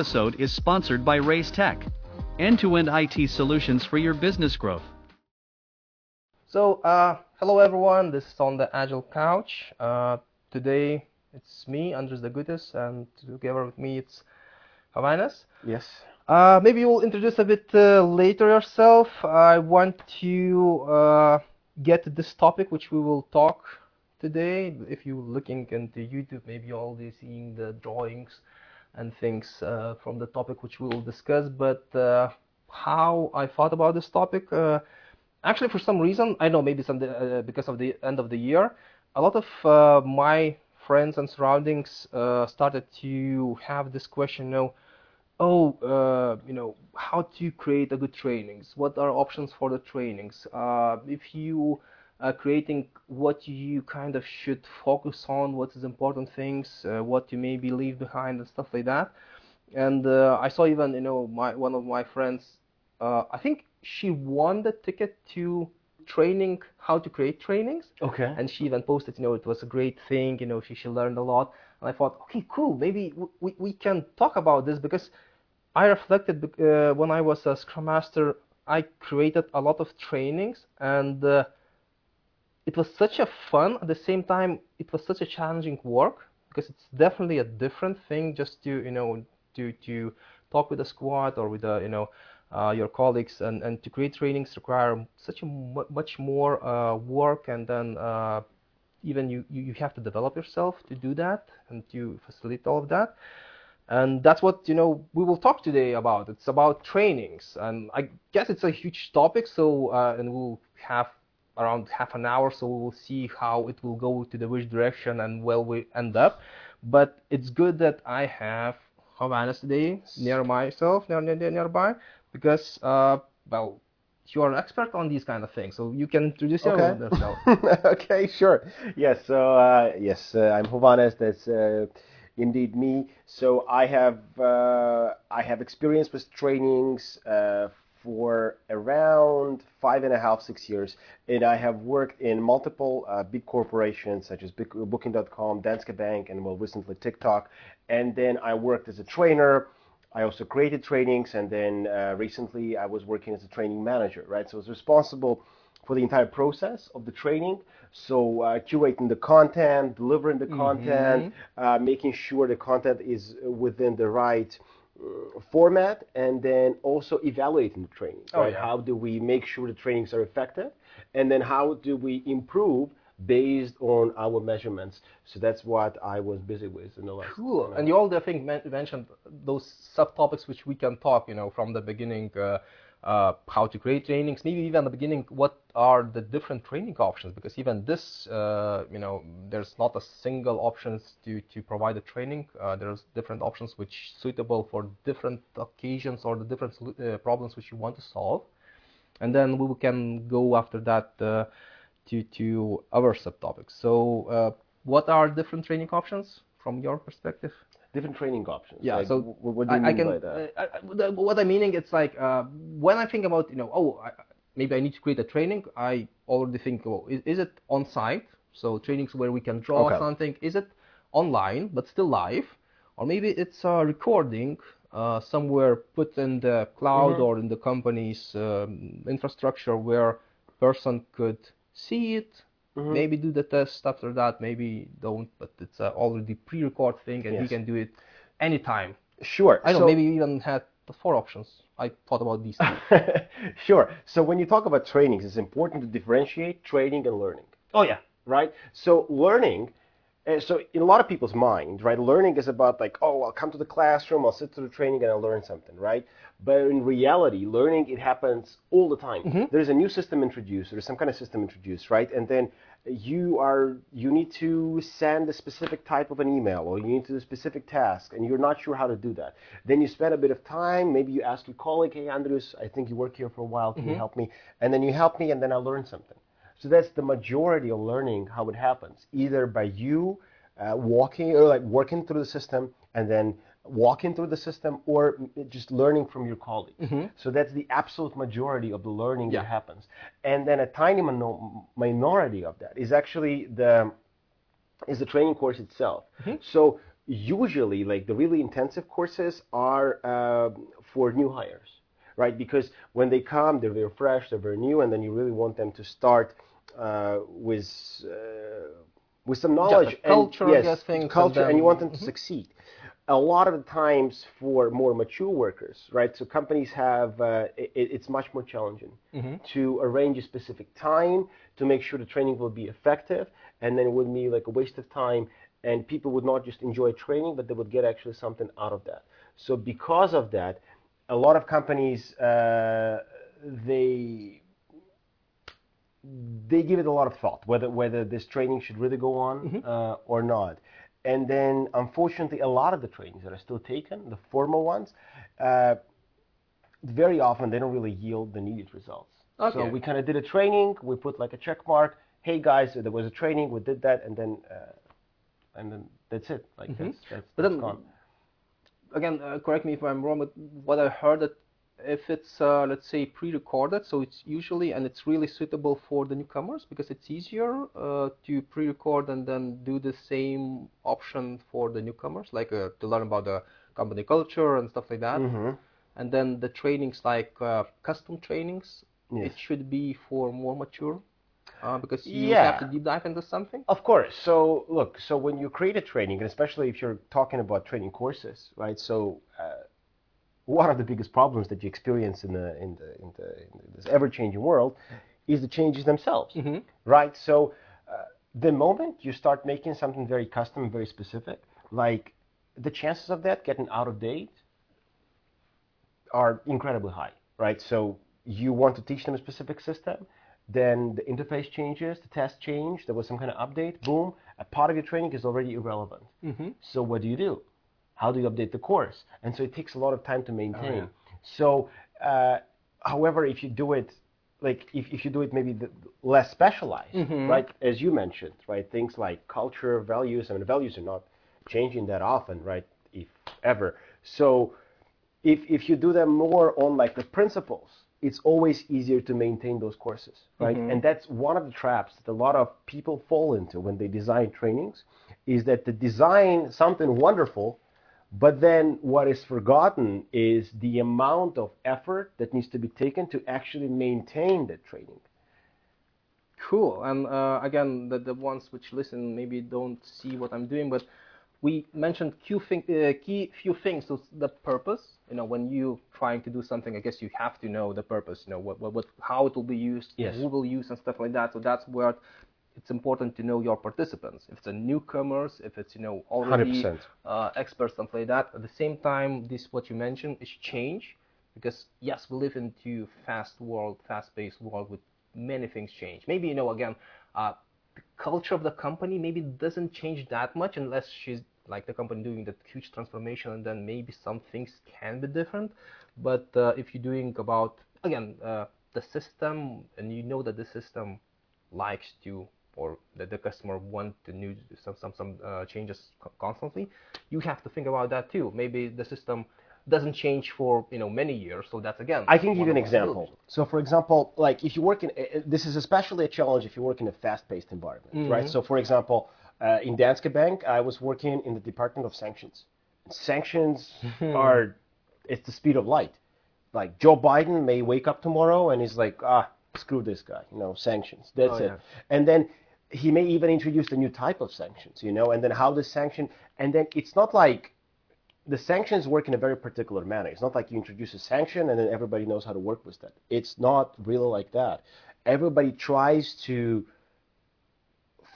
episode is sponsored by Reiz Tech, end-to-end IT solutions for your business growth. So, uh, hello everyone. This is on the Agile Couch. Uh, today it's me, Andrius Degutis, and together with me it's Havanas. Yes. Uh, maybe you'll introduce a bit uh, later yourself. I want to uh, get to this topic, which we will talk today. If you're looking into YouTube, maybe you're already seeing the drawings and things uh, from the topic which we will discuss. But uh, how I thought about this topic, uh, actually, for some reason, I know maybe some because of the end of the year, a lot of my friends and surroundings started to have this question, you know, oh, uh, you know, how to create a good trainings? What are options for the trainings? Uh, if you are creating what you kind of should focus on, what is important things, uh, what you maybe leave behind, and stuff like that. And uh, I saw even, you know, my one of my friends, uh, I think she won the ticket to training how to create trainings Okay. and she even posted you know it was a great thing you know she, she learned a lot and i thought okay cool maybe we, we can talk about this because i reflected uh, when i was a scrum master i created a lot of trainings and uh, it was such a fun at the same time it was such a challenging work because it's definitely a different thing just to you know to to talk with a squad or with a you know uh, your colleagues and, and to create trainings require such a much more uh, work and then uh, even you, you you have to develop yourself to do that and to facilitate all of that. And that's what you know we will talk today about. It's about trainings. And i guess it's a huge topic so uh, and we'll have around half an hour so we will see how it will go to the which direction and where we end up but it's good that i have Havanas today near myself near, near, nearby because uh, well you are an expert on these kind of things so you can introduce Okay. yourself okay, sure. Yes. So uh, yes, uh, I'm Hovanes. That's uh, indeed me. So I have uh, I have experience with trainings uh, for around five and a half, six years, and I have worked in multiple uh, big corporations such as Booking.com, Danske Bank, and well, recently TikTok. And then I worked as a trainer. I also created trainings, and then uh, recently I was working as a training manager, right? So I was responsible for the entire process of the training. So uh, curating the content, delivering the content, uh, making sure the content is within the right format, and then also evaluating the training. Oh, right? yeah. How do we make sure the trainings are effective, and then how do we improve based on our measurements? So that's what I was busy with in the last. Cool. And you all, I think, mentioned those subtopics which we can talk, you know, from the beginning, uh, uh, how to create trainings, maybe even at the beginning, what are the different training options? Because even this, uh, you know, there's not a single options to, to provide a training. Uh, there's different options which suitable for different occasions or the different uh, problems which you want to solve. And then we can go after that uh, to, to other subtopics. So, uh, what are different training options from your perspective? Different training options. Yeah, Like, so wh- what do you I, mean I can. by that? Uh, I, what I'm meaning, it's like uh, when I think about, you know, oh, I, maybe I need to create a training. I already think, oh, is, is it on site? So trainings where we can draw Okay. something. Is it online but still live, or maybe it's a recording uh, somewhere put in the cloud Mm-hmm. or in the company's um, infrastructure where person could see it. Mm-hmm. Maybe do the test after that, maybe don't, but it's already pre-record thing and Yes. can do it anytime. Sure. I don't so, know, maybe you even had the four options. I thought about these. sure. So when you talk about trainings, it's important to differentiate training and learning, oh yeah. right? So learning, uh, so in a lot of people's mind, right, learning is about like, oh, I'll come to the classroom, I'll sit through the training, and I'll learn something, right? But in reality, learning it happens all the time. There's a new system introduced, there's some kind of system introduced, right? And then you are you need to send a specific type of an email or you need to do a specific task and you're not sure how to do that. Then you spend a bit of time maybe you ask your colleague hey Andrius i think you work here for a while. Can you help me? And then you help me and then i learn something. So that's the majority of learning how it happens either by you uh, walking or like working through the system and then walking through the system or just learning from your colleagues. So that's the absolute majority of the learning Yeah. that happens. And then a tiny mino- minority of that is actually the is the training course itself. So usually, like the really intensive courses are uh, for new hires, right? Because when they come, they're very fresh, they're very new, and then you really want them to start uh, with uh, with some knowledge, culture, and, yes, things, culture, and and you want them to succeed. A lot of the times for more mature workers, right? So companies have uh, it, it's much more challenging to arrange a specific time to make sure the training will be effective, and then it would be like a waste of time, and people would not just enjoy training, but they would get actually something out of that. So because of that, a lot of companies uh, they they give it a lot of thought whether whether this training should really go on uh, or not. And then, unfortunately, a lot of the trainings that are still taken, the formal ones, uh, very often they don't really yield the needed results. Okay. So we kind of did a training, we put like a check mark. Hey guys, there was a training, we did that, and then uh, and then that's it. Like that's that's, But that's then- gone. again, uh, correct me if I'm wrong, but what I heard that if it's uh, let's say pre-recorded, so it's usually and it's really suitable for the newcomers because it's easier uh, to pre-record and then do the same option for the newcomers, like uh, to learn about the company culture and stuff like that. Mm-hmm. And then the trainings like uh, custom trainings, Yes. it should be for more mature uh, because you Yeah. have to deep dive into something. Of course. So look, so when you create a training, and especially if you're talking about training courses, right? So uh, one of the biggest problems that you experience in the in the in, the, in this ever-changing world is the changes themselves, right? So uh, the moment you start making something very custom, very specific, like the chances of that getting out of date are incredibly high, right? So you want to teach them a specific system, then the interface changes, the test changed, there was some kind of update, boom, a part of your training is already irrelevant. So what do you do? How do you update the course? And so it takes a lot of time to maintain. So, uh, however, if you do it, like if, if you do it maybe the, less specialized, right? As you mentioned, right? Things like culture, values. I mean, values are not changing that often, right? If ever. So, if if you do them more on like the principles, it's always easier to maintain those courses, right? And that's one of the traps that a lot of people fall into when they design trainings, is that they design something wonderful, but then what is forgotten is the amount of effort that needs to be taken to actually maintain that training. Cool. And uh, again, the, the ones which listen maybe don't see what I'm doing, but we mentioned few thing, uh, key few things. So the purpose. You know, when you trying to do something, I guess you have to know the purpose. You know, what, what, what how it will be used, Yes. who will use, and stuff like that. So that's where it's important to know your participants. If it's a newcomers, if it's you know already 100%. uh, experts, stuff like that. At the same time, this what you mentioned is change, because yes, we live into fast world, fast-paced world with many things change. Maybe you know again, uh, the culture of the company maybe doesn't change that much unless she's like the company doing that huge transformation, and then maybe some things can be different. But uh, if you're doing about again uh, the system, and you know that the system likes to or that the customer want to new some some some uh, changes constantly, you have to think about that too. Maybe the system doesn't change for you know many years, so that's again. I can give you an example. So, for example, like if you work in, uh, this is especially a challenge if you work in a fast-paced environment, right? So, for example, uh, in Danske Bank, I was working in the Department of Sanctions. Sanctions are, it's the speed of light. Like Joe Biden may wake up tomorrow and he's like, ah, screw this guy, you know, sanctions. That's Oh, it. yeah. And then he may even introduce a new type of sanctions, you know, and then how the sanction, and then it's not like the sanctions work in a very particular manner. It's not like you introduce a sanction and then everybody knows how to work with that. It's not really like that. Everybody tries to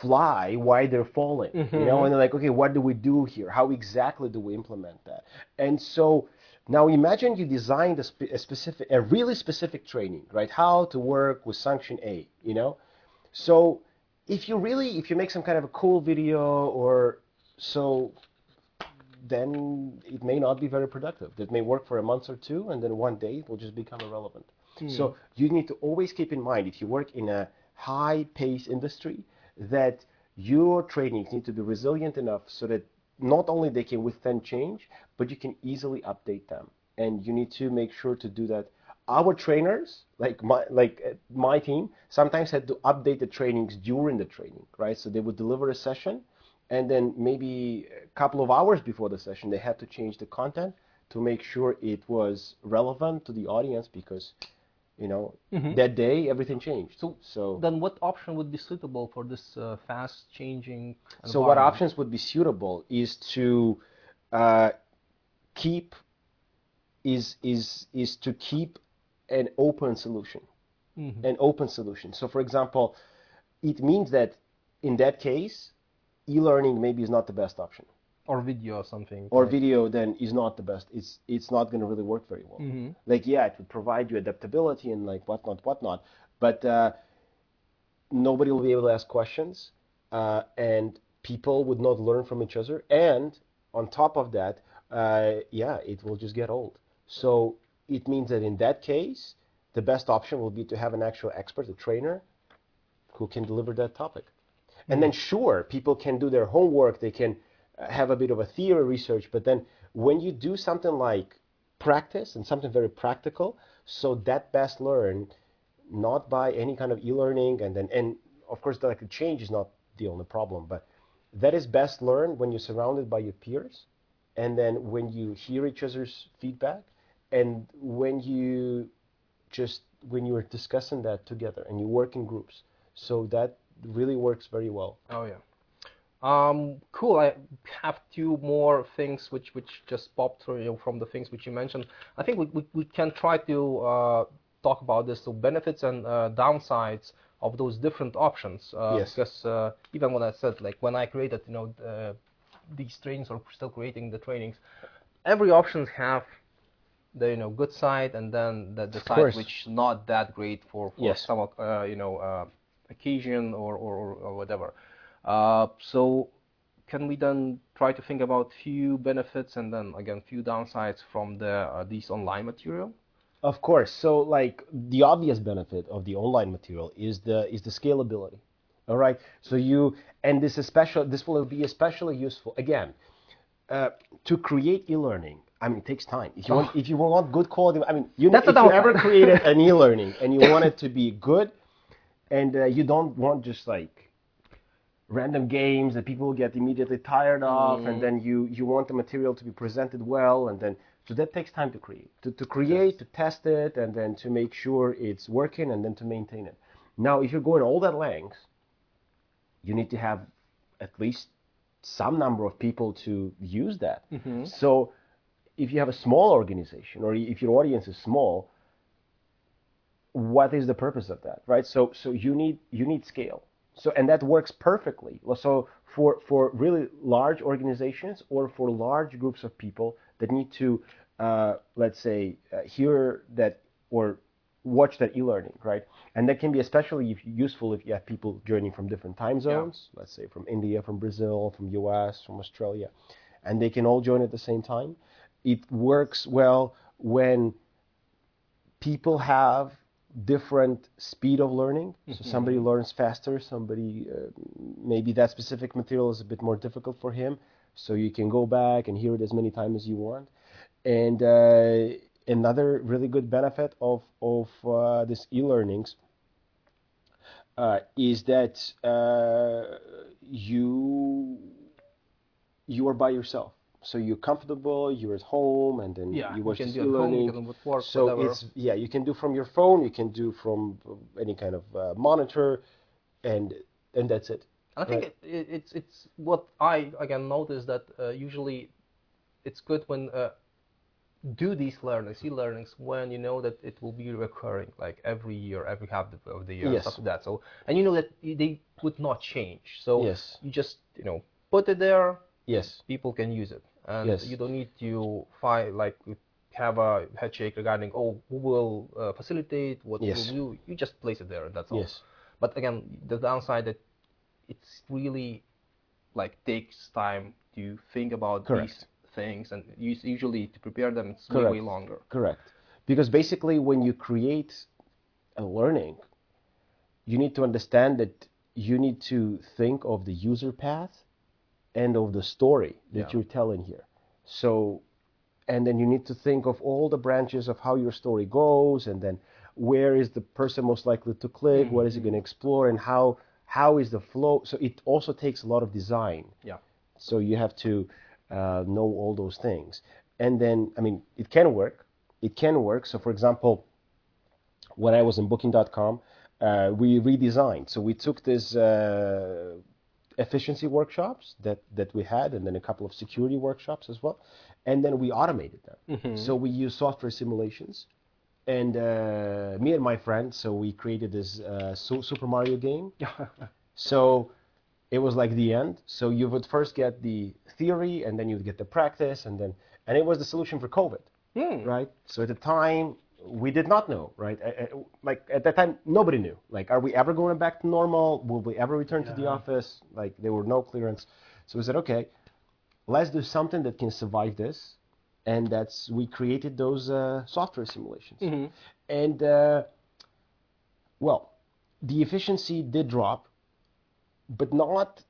fly while they're falling, you mm-hmm. know, and they're like, okay, what do we do here? How exactly do we implement that? And so now imagine you designed a, spe- a specific, a really specific training, right? How to work with sanction A, you know? So if you really, if you make some kind of a cool video or so then it may not be very productive. It may work for a month or two, and then one day it will just become irrelevant. Hmm. So you need to always keep in mind if you work in a high-paced industry that your trainings need to be resilient enough so that not only they can withstand change, but you can easily update them. And you need to make sure to do that. Our trainers, like my like uh, my team, sometimes had to update the trainings during the training, right? So they would deliver a session, and then maybe a couple of hours before the session they had to change the content to make sure it was relevant to the audience because you know that day everything changed Mm-hmm. So, so then what option would be suitable for this uh, fast changing so what options would be suitable is to uh, keep is is is to keep an open solution. Mm-hmm. an open solution. So for example it means that in that case e-learning maybe is not the best option. Or video or something. Or video then is not the best. It's it's not going to really work very well. Mm-hmm. like yeah it would provide you adaptability and like whatnot whatnot. But uh, nobody will be able to ask questions uh, and people would not learn from each other. And on top of that uh, yeah it will just get old. So it means that in that case the best option will be to have an actual expert a trainer who can deliver that topic. And then sure people can do their homework they can uh, have a bit of a theory research but then when you do something like practice and something very practical so that best learned not by any kind of e-learning and then and of course like the change is not the only problem but that is best learned when you're surrounded by your peers and then when you hear each other's feedback and when you just when you're discussing that together and you work in groups so that really works very well Oh yeah. Um, cool. I have two more things which which just popped through you know, from the things which you mentioned. I think we we, we can try to uh, talk about this. So benefits and uh, downsides of those different options. Uh, Yes. Because uh, even when I said like when I created you know these trainings or still creating the trainings, every options have the you know good side and then the, the side course. which not that great for, for Yes. some uh, you know uh, occasion or, or, or, whatever. Uh, so can we then try to think about few benefits and then again few downsides from the uh, these online material? Of course. So like the obvious benefit of the online material is the is the scalability. All right. So you and this is special this will be especially useful again uh, to create e-learning. I mean, it takes time. If you want, if you want good quality, I mean, you That's if you ever created an e-learning and you want it to be good, and uh, you don't want just like random games that people get immediately tired of, and then you you want the material to be presented well, and then so that takes time to create, to, to create, to test it, and then to make sure it's working, and then to maintain it. Now, if you're going all that length, you need to have at least some number of people to use that. So, if you have a small organization or if your audience is small, what is the purpose of that, right? So, so you need you need scale. So, and that works perfectly. So, for for really large organizations or for large groups of people that need to, uh, let's say, uh, hear that or watch that e-learning, right? And that can be especially useful if you have people joining from different time zones, let's say from India, from Brazil, from US, from Australia, and they can all join at the same time. It works well when people have different speed of learning. So somebody learns faster, somebody uh, maybe that specific material is a bit more difficult for him, so you can go back and hear it as many times as you want. And uh, another really good benefit of of uh, this e-learnings uh, is that uh, you you are by yourself. So you're comfortable, you're at home, and then Yeah, you you watch can this do at home, you can work, so whatever. it's yeah, you can do from your phone, you can do from uh, any kind of uh, monitor, and and that's it. And I think Right. it, it's it's what I again notice that uh, usually it's good when uh, do these learnings, e-learnings, when you know that it will be recurring, like every year, every half of the- year, Yes. stuff like that. So and you know that they would not change. So Yes. you just you know put it there, Yes. people can use it, and Yes. you don't need to find like have a head shake regarding oh who will uh, facilitate what Yes. will you you just place it there and that's all. Yes. But again, the downside that it's really like takes time to think about Correct. these things, and usually to prepare them it's way, way Correct. longer. Correct. Because basically, when you create a learning, you need to understand that you need to think of the user path and of the story that Yeah. you're telling here. So, and then you need to think of all the branches of how your story goes, and then where is the person most likely to click, what is he going to explore, and how how is the flow. So it also takes a lot of design. Yeah. So you have to uh, know all those things, and then I mean it can work. It can work. So for example, when I was in Booking.com, uh, we redesigned. So we took this. Uh, efficiency workshops that, that we had, and then a couple of security workshops as well. And then we automated them. So we use software simulations. And uh, me and my friend, so we created this uh, Su- Super Mario game. so it was like the end. So you would first get the theory, and then you'd get the practice, and then and it was the solution for COVID, right? So at the time, we did not know, right? Like at that time, nobody knew. Like, are we ever going back to normal? Will we ever return to the office? Like, there were no clearance. So we said, okay, let's do something that can survive this, and that's we created those uh, software simulations. And uh, well, the efficiency did drop, but not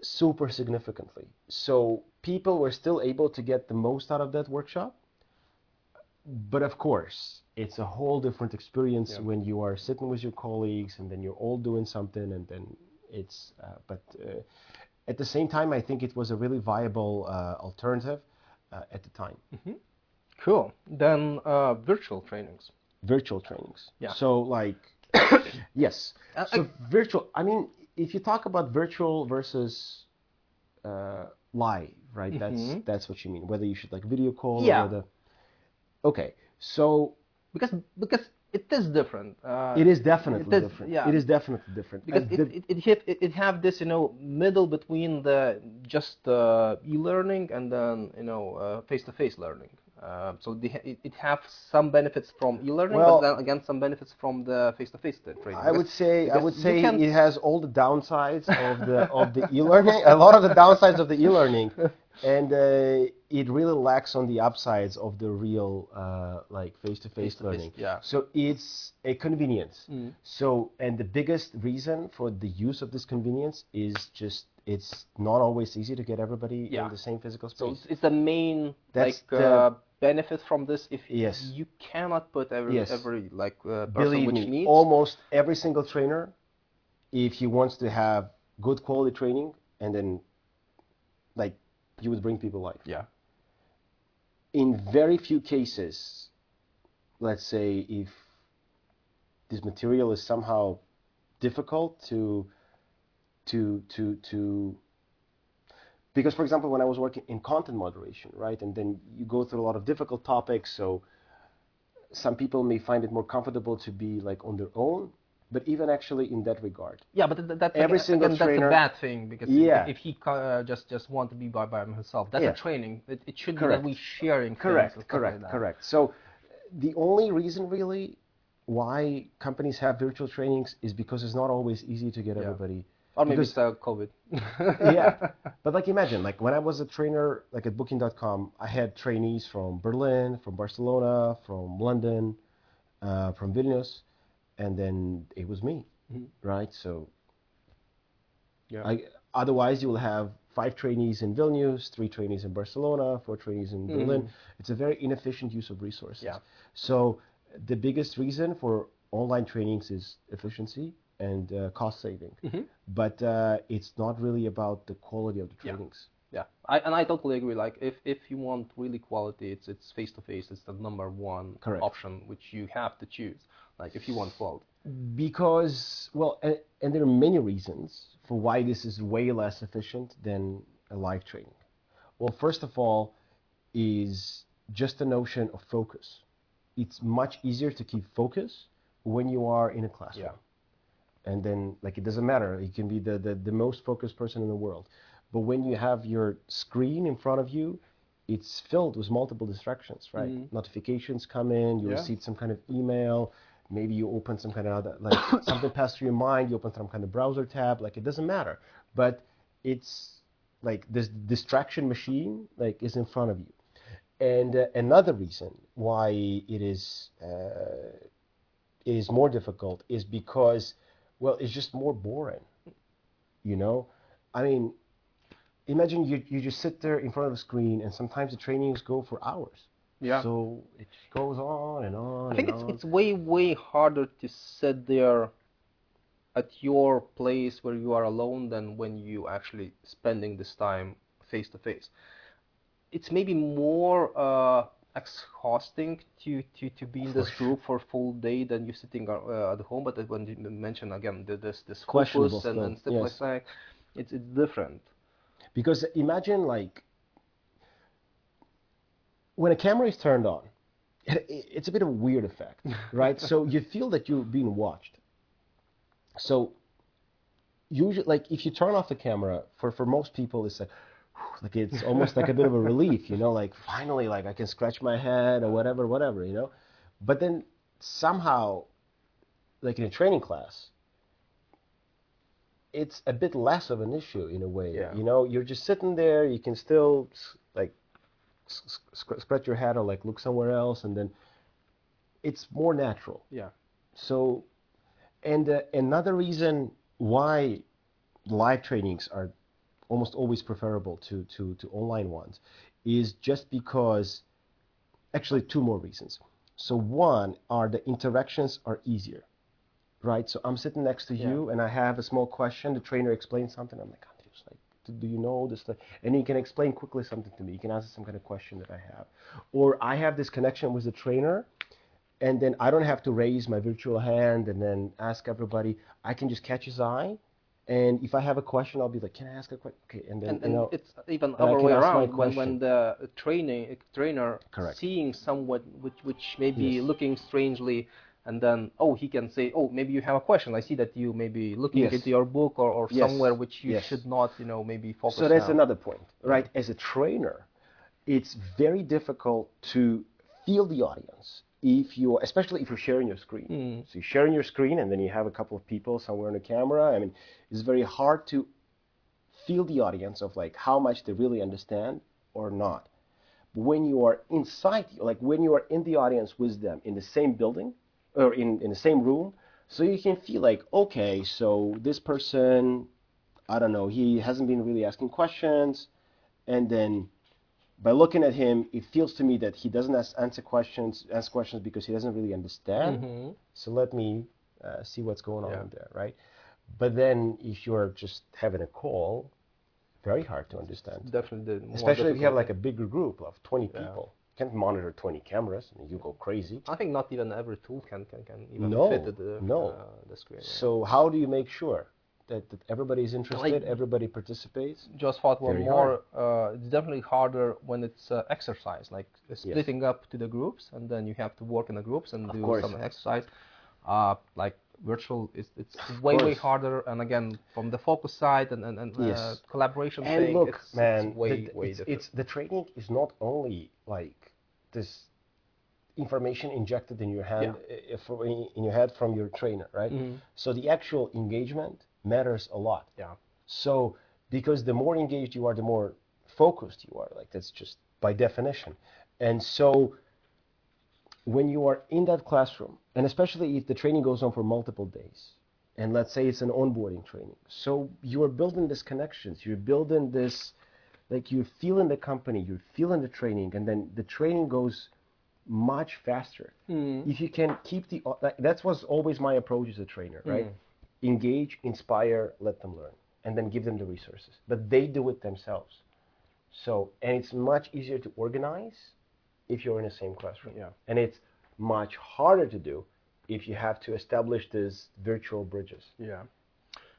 super significantly. So people were still able to get the most out of that workshop. But of course, it's a whole different experience Yeah. when you are sitting with your colleagues and then you're all doing something and then it's. Uh, but uh, at the same time, I think it was a really viable uh, alternative uh, at the time. Cool. Then uh, virtual trainings. virtual trainings. Yeah. So like, yes. Uh, So virtual. I mean, if you talk about virtual versus uh, live, right? That's that's what you mean. Whether you should like video call Mm-hmm. Yeah. or whether. Okay. So Because because it is different. Uh, it is definitely it is- different. yeah. It is definitely different. because it, it, it, hit, it, it have this you know middle between the just uh, e-learning and then you know uh, face-to-face learning uh, so the, it, it have some benefits from e-learning Well- but then again some benefits from the face-to-face training I would say I would say it has all the downsides of the of the e-learning, a lot of the downsides of the e-learning, and uh, it really lacks on the upsides of the real uh, like face-to-face Face-to-face, learning. yeah. So it's a convenience. Mm. So and the biggest reason for the use of this convenience is just it's not always easy to get everybody Yeah. in the same physical so space. it's, it's the main That's like the- uh, benefit from this if Yes. you cannot put every Yes. every like uh, person Believe which me, needs almost every single trainer, if he wants to have good quality training, and then you would bring people live. yeah In very few cases, let's say if this material is somehow difficult to to to to because for example when i was working in content moderation right and then you go through a lot of difficult topics so some people may find it more comfortable to be like on their own but even actually in that regard Yeah, but th- that's Every again, single that's trainer- a bad thing because Yeah. if, if he uh, just just want to be by by himself, that's Yeah. a training. It, it should Correct. be that we sharing. correct correct like that. correct so the only reason really why companies have virtual trainings is because it's not always easy to get Yeah. everybody Or maybe Because- it's uh, COVID. yeah but like imagine like when i was a trainer like at booking.com i had trainees from berlin from barcelona from london uh, from vilnius and then it was me right so Yeah. I, otherwise you will have five trainees in vilnius three trainees in barcelona four trainees in berlin it's a very inefficient use of resources Yeah. so the biggest reason for online trainings is efficiency and uh, cost saving but uh, it's not really about the quality of the Yeah. trainings yeah, I, and I totally agree. Like if if you want really quality, it's it's face to face. It's the number one Correct. option which you have to choose. Like if you want quality. because well and, and there are many reasons for why this is way less efficient than a live training well first of all is just the notion of focus. It's much easier to keep focus when you are in a classroom. Yeah. and then like it doesn't matter. You can be the, the, the most focused person in the world. But when you have your screen in front of you it's filled with multiple distractions right? Mm-hmm. Notifications come in you Yeah. receive some kind of email maybe you open some kind of other like something passed through your mind you open some kind of browser tab like it doesn't matter. But it's like this distraction machine like is in front of you. And uh, another reason why it is uh, it is more difficult is because well it's just more boring you know? I mean imagine you, you just sit there in front of a screen and sometimes the trainings go for hours Yeah. so it just goes on and on I think and it's on. it's way way harder to sit there at your place where you are alone than when you actually spending this time face to face. It's maybe more uh, exhausting to, to, to be in this group for a full day than you sitting uh, at home. But when you mention again the- this this focus and, still, and stuff yes. like that, it's it's different. Because imagine like when a camera is turned on, it, it's a bit of a weird effect, right? so you feel that you're being watched. So usually, like if you turn off the camera, for for most people, it's like. Like it's almost like a bit of a relief, you know, like finally, like I can scratch my head or whatever, whatever, you know. But then somehow, like in a training class, it's a bit less of an issue in a way. Yeah. You know, you're just sitting there. You can still like s- s- scr- scratch your head or like look somewhere else, and then it's more natural. Yeah. So, and uh, another reason why live trainings are almost always preferable to, to, to online ones is just because, actually, two more reasons. So, one are the interactions are easier, right? So, I'm sitting next to you and I have a small question. The trainer explains something. I'm. Like, do, you know this? And he can explain quickly something to me. He can answer some kind of question that I have. Or I have this connection with the trainer and then I don't have to raise my virtual hand and then ask everybody. I can just catch his eye, and if I have a question, I'll be like, "Can I ask a question?" Okay, and then and, you know, it's even other way around when, when the training trainer Correct. seeing someone which which may be Yes. looking strangely and then oh he can say oh maybe you have a question I see that you may be looking Yes. into your book or, or Yes. somewhere which you Yes. should not you know maybe focus so that's now. another point, right? As a trainer, it's very difficult to feel the audience if you, especially if you're sharing your screen. Hmm. So you're sharing your screen, and then you have a couple of people somewhere on the camera. I mean, it's very hard to feel the audience of like how much they really understand or not. When you are inside, like when you are in the audience with them in the same building or in, in the same room, so you can feel like, okay, so this person, I don't know, he hasn't been really asking questions, and then by looking at him, it feels to me that he doesn't ask, answer questions, ask questions because he doesn't really understand. So let me uh, see what's going on Yeah. there, right? But then if you're just having a call, very hard to understand. definitely the more Especially if you have like a bigger group of 20 people. Can't monitor 20 cameras. I mean, you go crazy. I think not even every tool can can, can even No, fit the no. uh, the screen. So how do you make sure that, that everybody is interested, Like- everybody participates? just thought one Very more. Uh, it's definitely harder when it's uh, exercise, like uh, splitting up to the groups, and then you have to work in the groups and do course. some exercise. Uh, like virtual, it's, it's way way harder. And again, from the focus side and and, and uh, Yes. collaboration And thing, look, it's, man, it's way the, way it's, different. it's the training is not only like this information injected in your hand, uh, for, in, in your head from your trainer, right? So the actual engagement matters a lot. yeah. So because the more engaged you are, the more focused you are. Like that's just by definition. And so when you are in that classroom, and especially if the training goes on for multiple days, and let's say it's an onboarding training, so you are building these connections, you're building this, like you're feeling the company, you're feeling the training, and then the training goes much faster. Hmm. If you can keep the, uh, like, that was always my approach as a trainer, right? Hmm. Engage, inspire, let them learn, and then give them the resources. But they do it themselves. So, and it's much easier to organize if you're in the same classroom. Yeah. And it's much harder to do if you have to establish these virtual bridges. Yeah.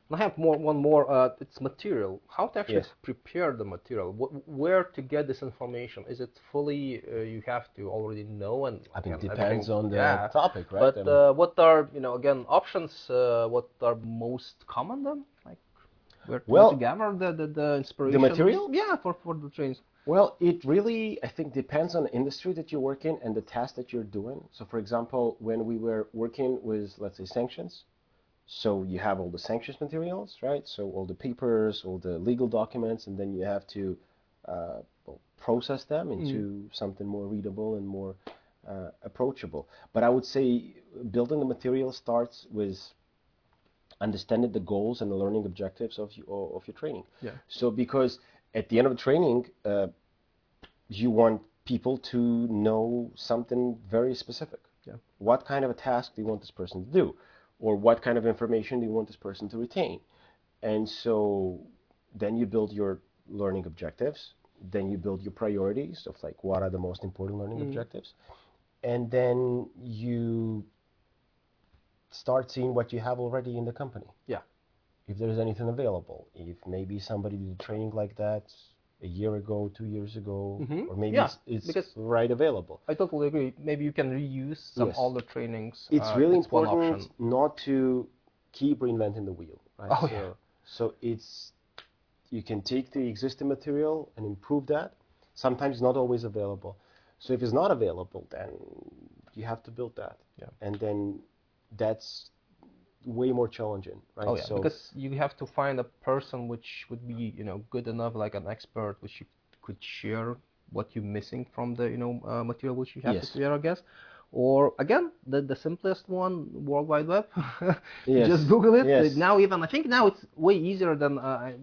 And I have more one more. Uh, it's material. How to actually Yes. prepare the material? Wh- where to get this information? Is it fully uh, you have to already know and? I mean, and it depends on the Yeah. topic, right? But uh, what are you know again options? Uh, what are most common then? Like where to, Well, to gather the, the the inspiration? material? Yeah, for for the trains. Well, it really, I think, depends on the industry that you work in and the task that you're doing. So, for example, when we were working with, let's say, sanctions, so you have all the sanctions materials, right? So all the papers, all the legal documents, and then you have to uh, process them into something more readable and more uh, approachable. But I would say building the material starts with understanding the goals and the learning objectives of your, of your training. Yeah. So because at the end of the training, uh, you want people to know something very specific. Yeah. What kind of a task do you want this person to do? Or what kind of information do you want this person to retain? And so then you build your learning objectives. Then you build your priorities of like what are the most important learning mm. objectives. And then you start seeing what you have already in the company. Yeah. if there's anything available. If maybe somebody did training like that a year ago two years ago Mhm. or maybe Yeah, it's, it's right available I totally agree. Maybe you can reuse some Yes. older trainings. it's uh, really it's important option. not to keep reinventing the wheel right Oh, so, yeah. so it's you can take the existing material and improve that sometimes it's not always available so if it's not available then you have to build that Yeah. and then that's way more challenging right Oh yeah, so because you have to find a person which would be you know good enough, like an expert, which you could share what you're missing from the you know uh, material which you have Yes. to share, I guess. Or again, the the simplest one, World Wide Web. Yes. Just Google it. Yes. Now even I think now it's way easier than uh,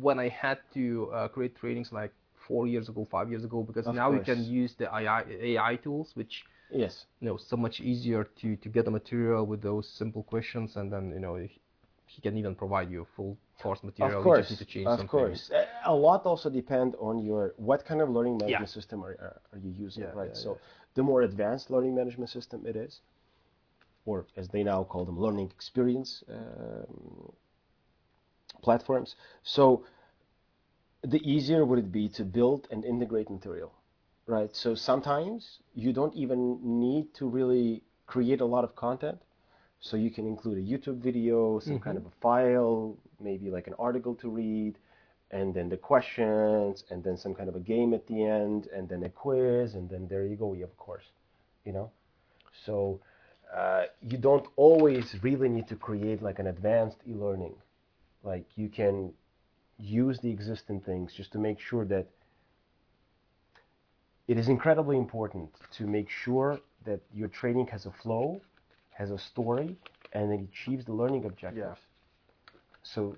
when I had to uh, create trainings like four years ago, five years ago, because Of now you can use the AI, AI tools, which yes. You know so much easier to to get the material with those simple questions and then you know he can even provide you full course material. Of you course. just need to change of course. A- lot also depend on your what kind of learning Yeah. management system are, are, are you using Yeah, right? yeah, so yeah. the more advanced learning management system it is or as they now call them learning experience um, platforms. So the easier would it be to build and integrate material right? So sometimes you don't even need to really create a lot of content. So you can include a youtube video some kind of a file maybe like an article to read and then the questions and then some kind of a game at the end and then a quiz and then there you go you have a course you know? So uh, you don't always really need to create like an advanced e-learning. Like you can use the existing things just to make sure that it is incredibly important to make sure that your training has a flow, has a story, and it achieves the learning objectives. So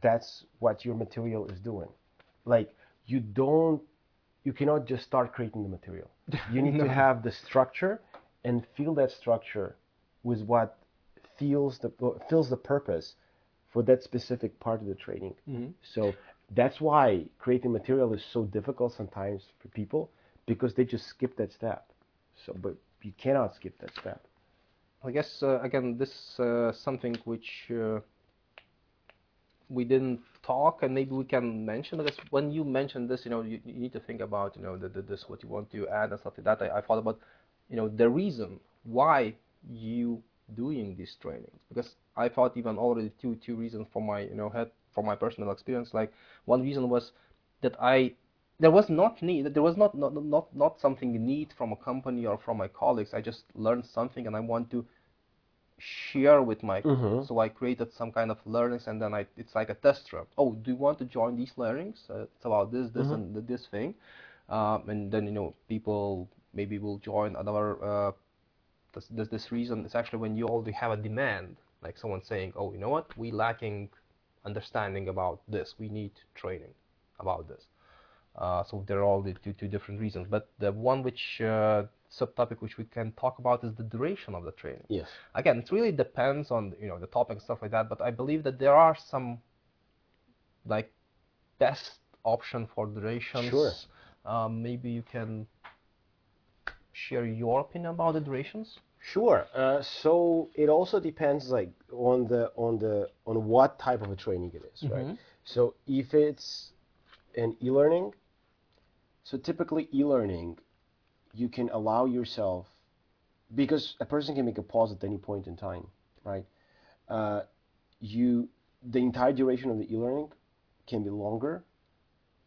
that's what your material is doing. Like you don't, you cannot just start creating the material. You need No. to have the structure and fill that structure with what feels the fills the purpose for that specific part of the training. Mhm. So that's why creating material is so difficult sometimes for people because they just skip that step. So, but you cannot skip that step. I guess uh, again this is uh, something which uh, we didn't talk and maybe we can mention because when you mentioned this you know you, you need to think about you know the, the, this what you want to add and stuff like that I, I thought about you know the reason why you doing these trainings because I thought even already two two reasons from my you know head from my personal experience like one reason was that I there was not need there was not not not, not something need from a company or from my colleagues. I just learned something and I want to share with my Mhm. so I created some kind of learnings and then I it's like a test run. Oh do you want to join these learnings? Uh, it's about this this Mhm. and this thing. Um, and then you know people maybe will join another uh, this, this this reason. It's actually when you already have a demand like someone saying oh you know what? We lacking understanding about this. We need training about this so there are all the two, two different reasons but the one which uh, subtopic which we can talk about is the duration of the training Yes. again it really depends on you know the topic and stuff like that but i believe that there are some like best option for durations Sure. um, maybe you can share your opinion about the durations Sure. Uh, so it also depends, like on the on the on what type of a training it is, right? Mhm. So if it's an e-learning, so typically e-learning, you can allow yourself because a person can make a pause at any point in time, right? Uh, you the entire duration of the e-learning can be longer,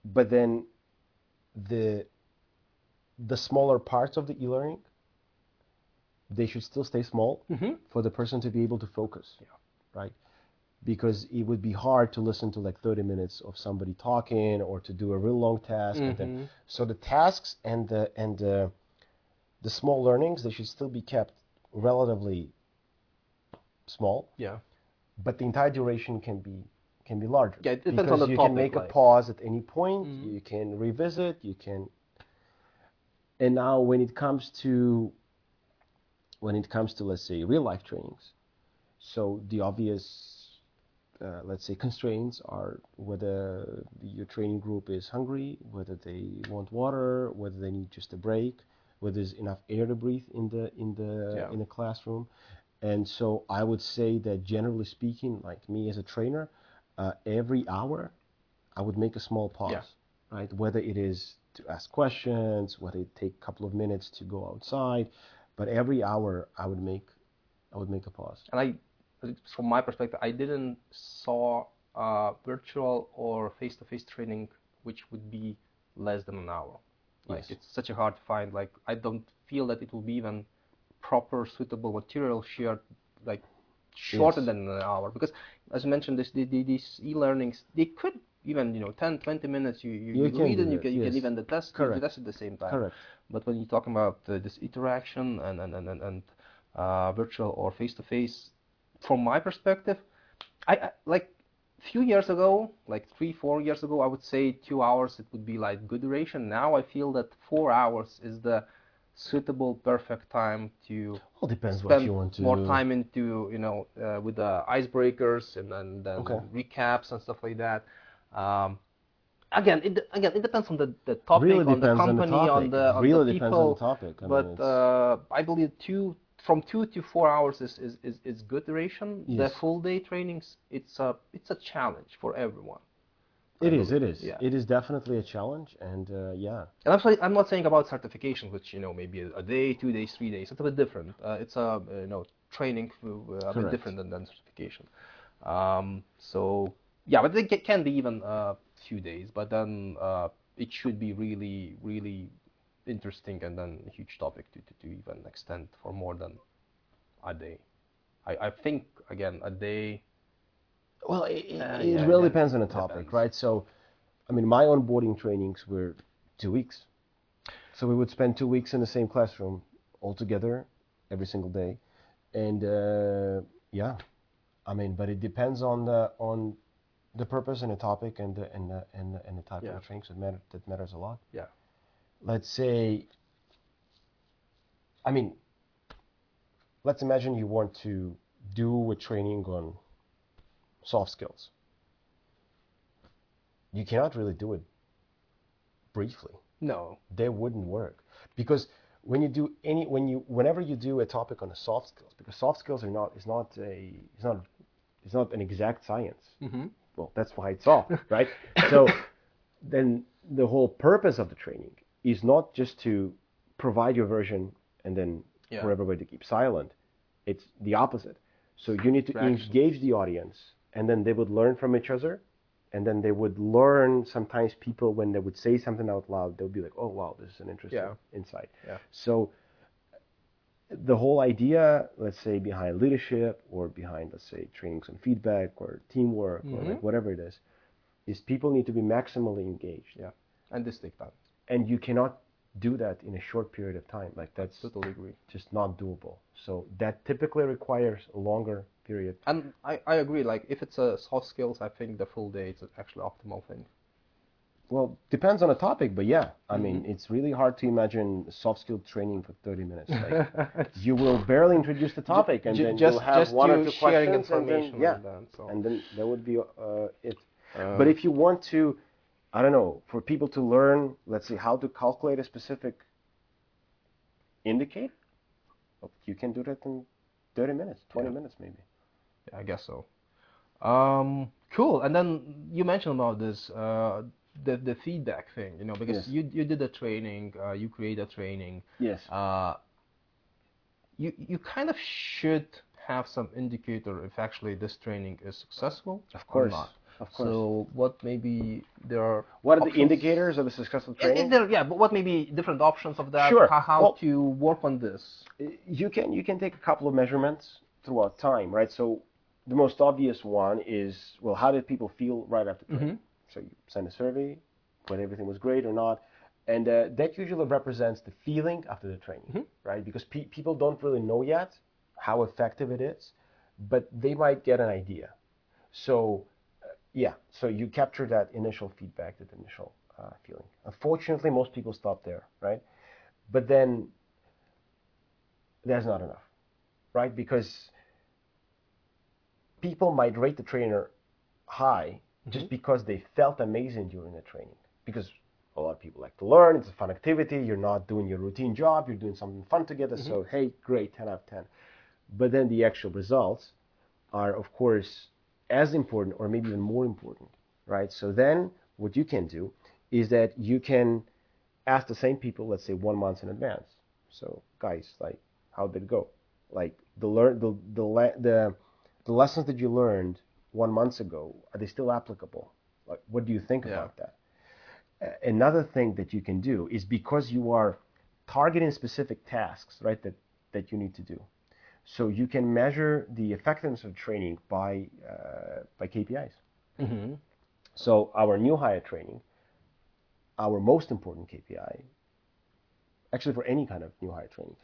but then the the smaller parts of the e-learning they should still stay small mm-hmm. for the person to be able to focus. Yeah. Right? Because it would be hard to listen to like 30 minutes of somebody talking or to do a real long task. And then, so the tasks and the and the, the small learnings they should still be kept relatively small, yeah but the entire duration can be can be larger. Yeah, it depends on because the you topic, can make like- a pause at any point. Mhm. You can revisit. You can. And now, when it comes to when it comes to let's say real life trainings, So the obvious, uh, let's say, constraints are whether your training group is hungry, whether they want water, whether they need just a break, whether there's enough air to breathe in the in the Yeah. in the classroom. And so I would say that generally speaking, like me as a trainer, uh, every hour I would make a small pause, Yeah. right? Whether it is to ask questions, whether it take a couple of minutes to go outside, but every hour I would make I would make a pause. and I, from my perspective, I didn't saw uh, virtual or face-to-face training which would be less than an hour. Like Yes. it's such a hard to find. Like I don't feel that it will be even proper suitable material shared like shorter Yes. than an hour because as you mentioned this the, the, these e-learnings they could even you know 10 20 minutes you you, You you can read and you can, you can even the test you Correct. can test at the same time Correct. but when you're talking about uh, this interaction and and and and, and uh, virtual or face to face, from my perspective, I, I like few years ago, like three four years ago, I would say two hours it would be like good duration. Now I feel that four hours is the suitable perfect time to Well, depends what spend you want to. more time into you know uh, with the icebreakers and then then Okay. recaps and stuff like that. Um, again, it again it depends on the, the topic, Really on the depends on the company, on the on Really the depends people. on the topic. I mean, but uh, I believe two from two to four hours is is, is, is good duration. The full day trainings it's a it's a challenge for everyone. It is. It is. yeah. It is definitely a challenge, and uh, yeah, And I'm, sorry, I'm not saying about certification, which you know maybe a, day, two days, three days. It's a bit different. Uh, it's a uh, you know training uh, a bit different than, than certification. Um, so yeah, but it can be even a few days. But then uh, it should be really, really interesting and then a huge topic to, to, to even extend for more than a day. I, I think again a day. Well, it, Uh, it yeah, really depends on the topic, depends. right? So, I mean, my onboarding trainings were two weeks. So we would spend two weeks in the same classroom all together every single day, and uh, yeah, I mean, but it depends on the on the purpose and the topic and the and the and the, and the type Yeah. of training. So matter, that matters a lot. Yeah. Let's say. I mean, let's imagine you want to do a training on soft skills. You cannot really do it briefly. No. They wouldn't work because when you do any when you whenever you do a topic on the soft skills because soft skills are not is not a it's not it's not an exact science. Mm-hmm. Well, that's why it's soft, right? So then the whole purpose of the training is not just to provide your version and then Yeah. for everybody to keep silent. It's the opposite. So you need to engage the audience, and then they would learn from each other, and then they would learn. Sometimes people, when they would say something out loud, they would be like, "Oh wow, this is an interesting Yeah. insight." Yeah. So the whole idea, let's say, behind leadership or behind, let's say, trainings on feedback or teamwork or Mhm. like whatever it is, is people need to be maximally engaged, Yeah. And this take time. And you cannot do that in a short period of time. Like that's Totally agree. just not doable. So that typically requires a longer period. And I, I agree. Like if it's a soft skills, I think the full day is actually optimal thing. Well, depends on the topic, but yeah, I Mm-hmm. mean, it's really hard to imagine soft skill training for 30 minutes. Like, you will barely introduce the topic, and then just you'll have just one or two sharing questions, and then, information yeah, and then, so. and then that would be uh, it. Uh, But if you want to, I don't know, for people to learn, let's see, how to calculate a specific indicator, you can do that in 30 minutes, 20 Yeah. minutes maybe. Yeah, I guess so. Um, cool. And then you mentioned about this, uh, the the feedback thing, you know, because Yes. you you did a training, uh, you create a training. Yes. Uh, you you kind of should have some indicator if actually this training is successful Of course. Of course. So what maybe there are what are the indicators of a successful training? there- yeah, but what maybe different options of that? Sure. How, how Well- to work on this? you can you can take a couple of measurements throughout time, right? So the most obvious one is well, how did people feel right after training? So you send a survey, whether everything was great or not, and uh, that usually represents the feeling after the training, right? Because pe- people don't really know yet how effective it is, but they might get an idea. So uh, yeah, so you capture that initial feedback, that initial uh, feeling. Unfortunately, most people stop there, right? But then that's not enough, right? Because people might rate the trainer high Mm-hmm. just because they felt amazing during the training. Because a lot of people like to learn, it's a fun activity, you're not doing your routine job, you're doing something fun together, so Mm-hmm. hey, great, 10 out of 10. But then the actual results are, of course, as important or maybe even more important, right? So then what you can do is that you can ask the same people, let's say one month in advance. So guys, like, how did it go? Like the learn the the le- the the lessons that you learned one month ago are they still applicable? Like, what do you think Yeah. about that? Another thing that you can do is because you are targeting specific tasks, right? That that you need to do. So you can measure the effectiveness of training by uh, by KPIs. Mm-hmm. So our new hire training, our most important KPI, actually for any kind of new hire training,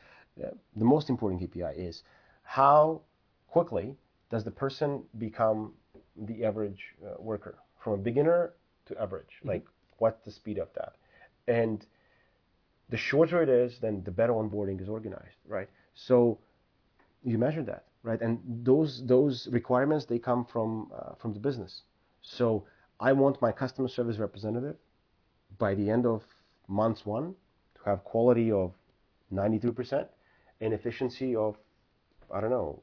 uh, the most important KPI is how quickly does the person become the average uh, worker from a beginner to average? Like what's the speed of that? And the shorter it is, then the better onboarding is organized, right? So you measure that, right? And those those requirements they come from uh, from the business. So I want my customer service representative by the end of month one to have quality of 92% and efficiency of I don't know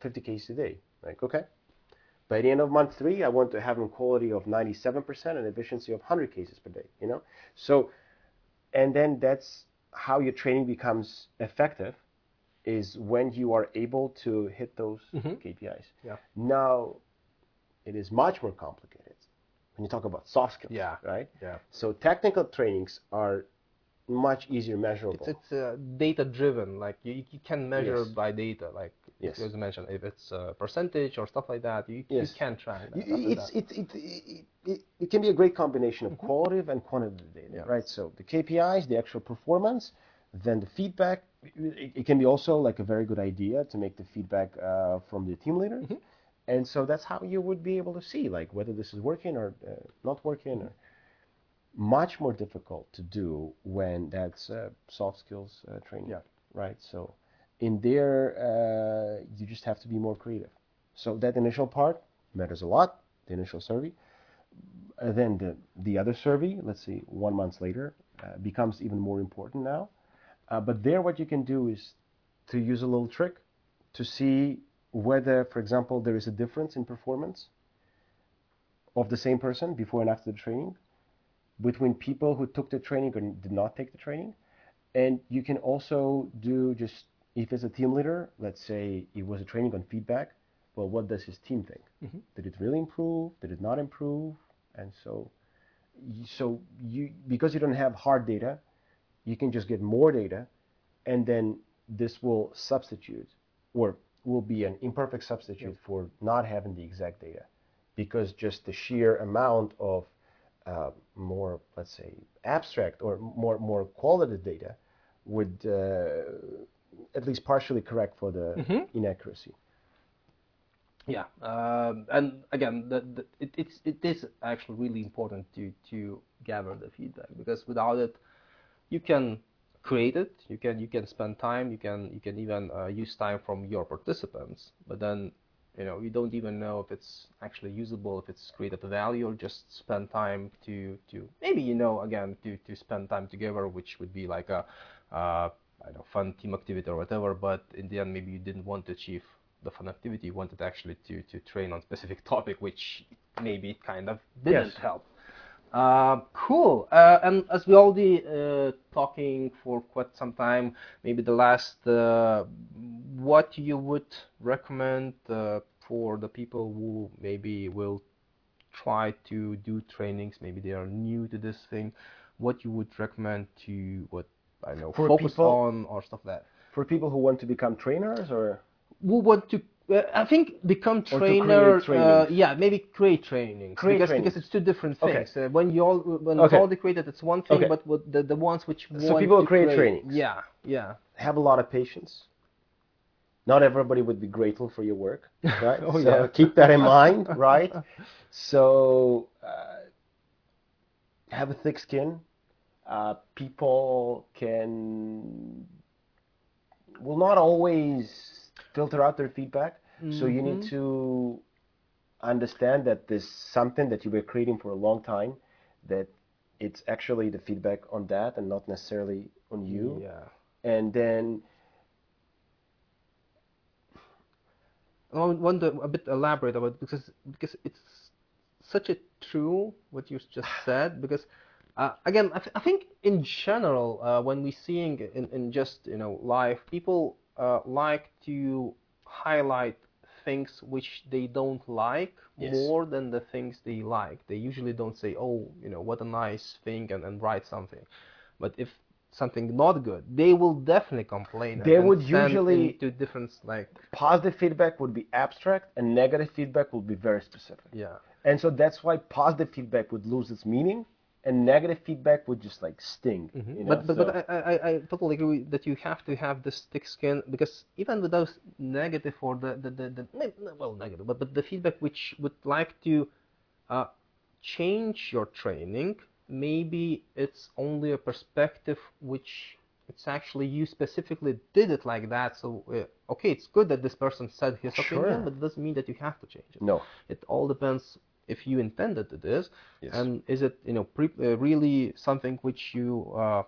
50 cases a day. Like okay. By the end of month three, I want to have a quality of 97% and efficiency of 100 cases per day. You know, so and then that's how your training becomes effective is when you are able to hit those KPIs. Yeah. Now, it is much more complicated when you talk about soft skills. Yeah. Right. Yeah. So technical trainings are much easier measurable. It's it's uh, data driven. Like you, you can measure Yes. by data. Like Yes. as you mentioned, if it's a percentage or stuff like that, you, Yes. you can track that. It's, that. it's, it's, it, it, it can be a great combination of qualitative and quantitative data, Yeah. right? So the KPIs, the actual performance, then the feedback. It, it can be also like a very good idea to make the feedback uh, from the team leaders. And so that's how you would be able to see like whether this is working or uh, not working. Or much more difficult to do when that's uh, soft skills uh, training, Yeah. right? So in there, uh, you just have to be more creative. So that initial part matters a lot, the initial survey. Uh, then the, the other survey, let's see, one month later, uh, becomes even more important now. Uh, but there, what you can do is to use a little trick to see whether, for example, there is a difference in performance of the same person before and after the training between people who took the training or did not take the training. And you can also do just, if it's a team leader, let's say it was a training on feedback, well, what does his team think? Did it really improve? Did it not improve? And so, so you because you don't have hard data, you can just get more data, and then this will substitute, or will be an imperfect substitute for not having the exact data, because just the sheer amount of uh, more, let's say, abstract or more more qualitative data would uh, at least partially correct for the inaccuracy. Yeah, um, and again, the, the, it, it's it is actually really important to to gather the feedback because without it, you can create it, you can you can spend time, you can you can even uh, use time from your participants, but then you know you don't even know if it's actually usable, if it's created a value, or just spend time to to maybe you know again to to spend time together, which would be like a uh, I don't know fun team activity or whatever, but in the end maybe you didn't want to achieve the fun activity you wanted actually to, to train on specific topic, which maybe it kind of didn't Yes. help. Uh, cool. Uh, and as we already uh, talking for quite some time, maybe the last, uh, what you would recommend uh, for the people who maybe will try to do trainings, maybe they are new to this thing, what you would recommend to what I know For focus people- on or stuff like that For people who want to become trainers, or who want to uh, I think become trainer. Uh, yeah, maybe create training. Create because trainings. because it's two different Okay. things. Uh, when you all when Okay. it's all created, it's one thing, Okay. but what the the ones which So people create create, trainings. Yeah, yeah. have a lot of patience. Not everybody would be grateful for your work, right? Oh, so yeah. keep that in mind, right? So uh, have a thick skin. Uh, people can will not always filter out their feedback. So you need Mm-hmm. to understand that this something that you were creating for a long time, that it's actually the feedback on that and not necessarily on you. Yeah. And then I want to a bit elaborate about it because because it's such a true what you just said because uh, again I, th- I think in general uh, when we seeing in, in just you know life people uh, like to highlight things which they don't like Yes. more than the things they like they usually don't say oh you know what a nice thing and, and write something but if something not good they will definitely complain They and would usually- into different like positive feedback would be abstract and negative feedback would be very specific. yeah And so that's why positive feedback would lose its meaning and negative feedback would just like sting. You know? But but, So- but I, I, I totally agree that you have to have this thick skin because even with those negative or the the, the, the ne- ne- well negative but, but the feedback which would like to uh, change your training maybe it's only a perspective which it's actually you specifically did it like that so uh, okay it's good that this person said his Sure. opinion but it doesn't mean that you have to change it no. it all depends if you intended it is Yes. and is it you know pre- uh, really something which you uh,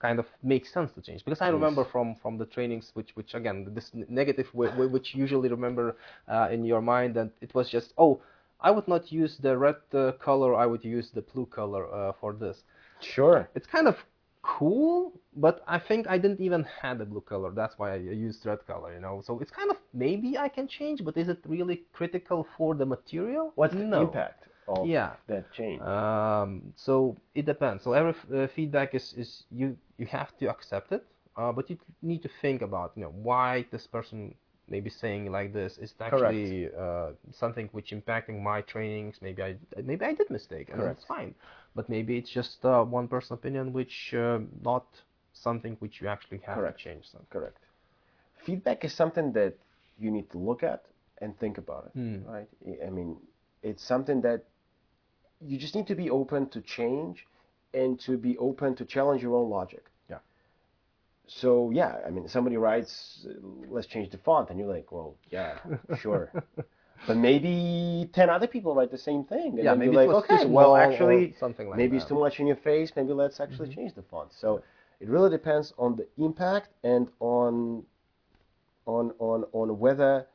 kind of makes sense to change because i remember from from the trainings which which again this negative w- w- which usually remember uh, in your mind that it was just oh i would not use the red uh, color i would use the blue color uh, for this Sure. it's kind of cool but i think i didn't even have the blue color that's why i used red color you know so it's kind of maybe i can change but is it really critical for the material What's the impact of Yeah. that change? Um, so it depends. So every uh, feedback is, is you you have to accept it, uh, but you need to think about you know why this person maybe saying like this. Is actually uh, something which impacting my trainings? Maybe I maybe I did mistake, and Correct. that's fine. But maybe it's just uh, one person opinion, which uh, not something which you actually have Correct. to change. Something. Correct. Feedback is something that you need to look at and think about it, Hmm. right? I- mean, it's something that you just need to be open to change and to be open to challenge your own logic. Yeah. So yeah, I mean, somebody writes, "Let's change the font," and you're like, "Well, yeah, sure." But maybe ten other people write the same thing, and Yeah, maybe like, "Okay, well, actually, something like maybe it's too much in your face. Maybe let's actually change the font." So it really depends on the impact and on on on on whether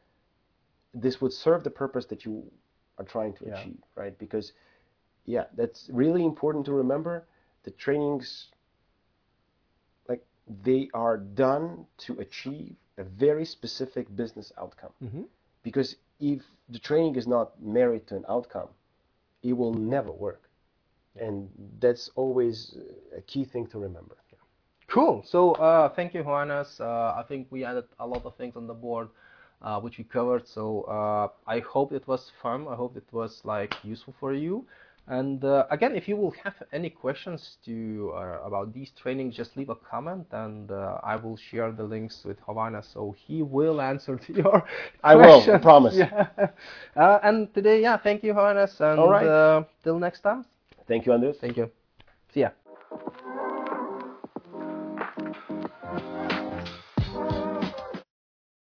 this would serve the purpose that you are trying to Yeah. achieve, right? Because yeah, that's really important to remember. The trainings like they are done to achieve a very specific business outcome. Mhm. Because if the training is not married to an outcome, it will never work. And that's always a key thing to remember. Cool. So uh, thank you, Hovhannes. Uh, I think we added a lot of things on the board, uh, which we covered. So uh, I hope it was fun. I hope it was like useful for you. And uh, again, if you will have any questions to uh, about these trainings, just leave a comment, and uh, I will share the links with Hovhannes, so he will answer to your. I will, questions. promise. Yeah. Uh, and today, yeah, thank you, Hovhannes, and All right. uh, till next time. Thank you, Andrius. Thank you. See ya.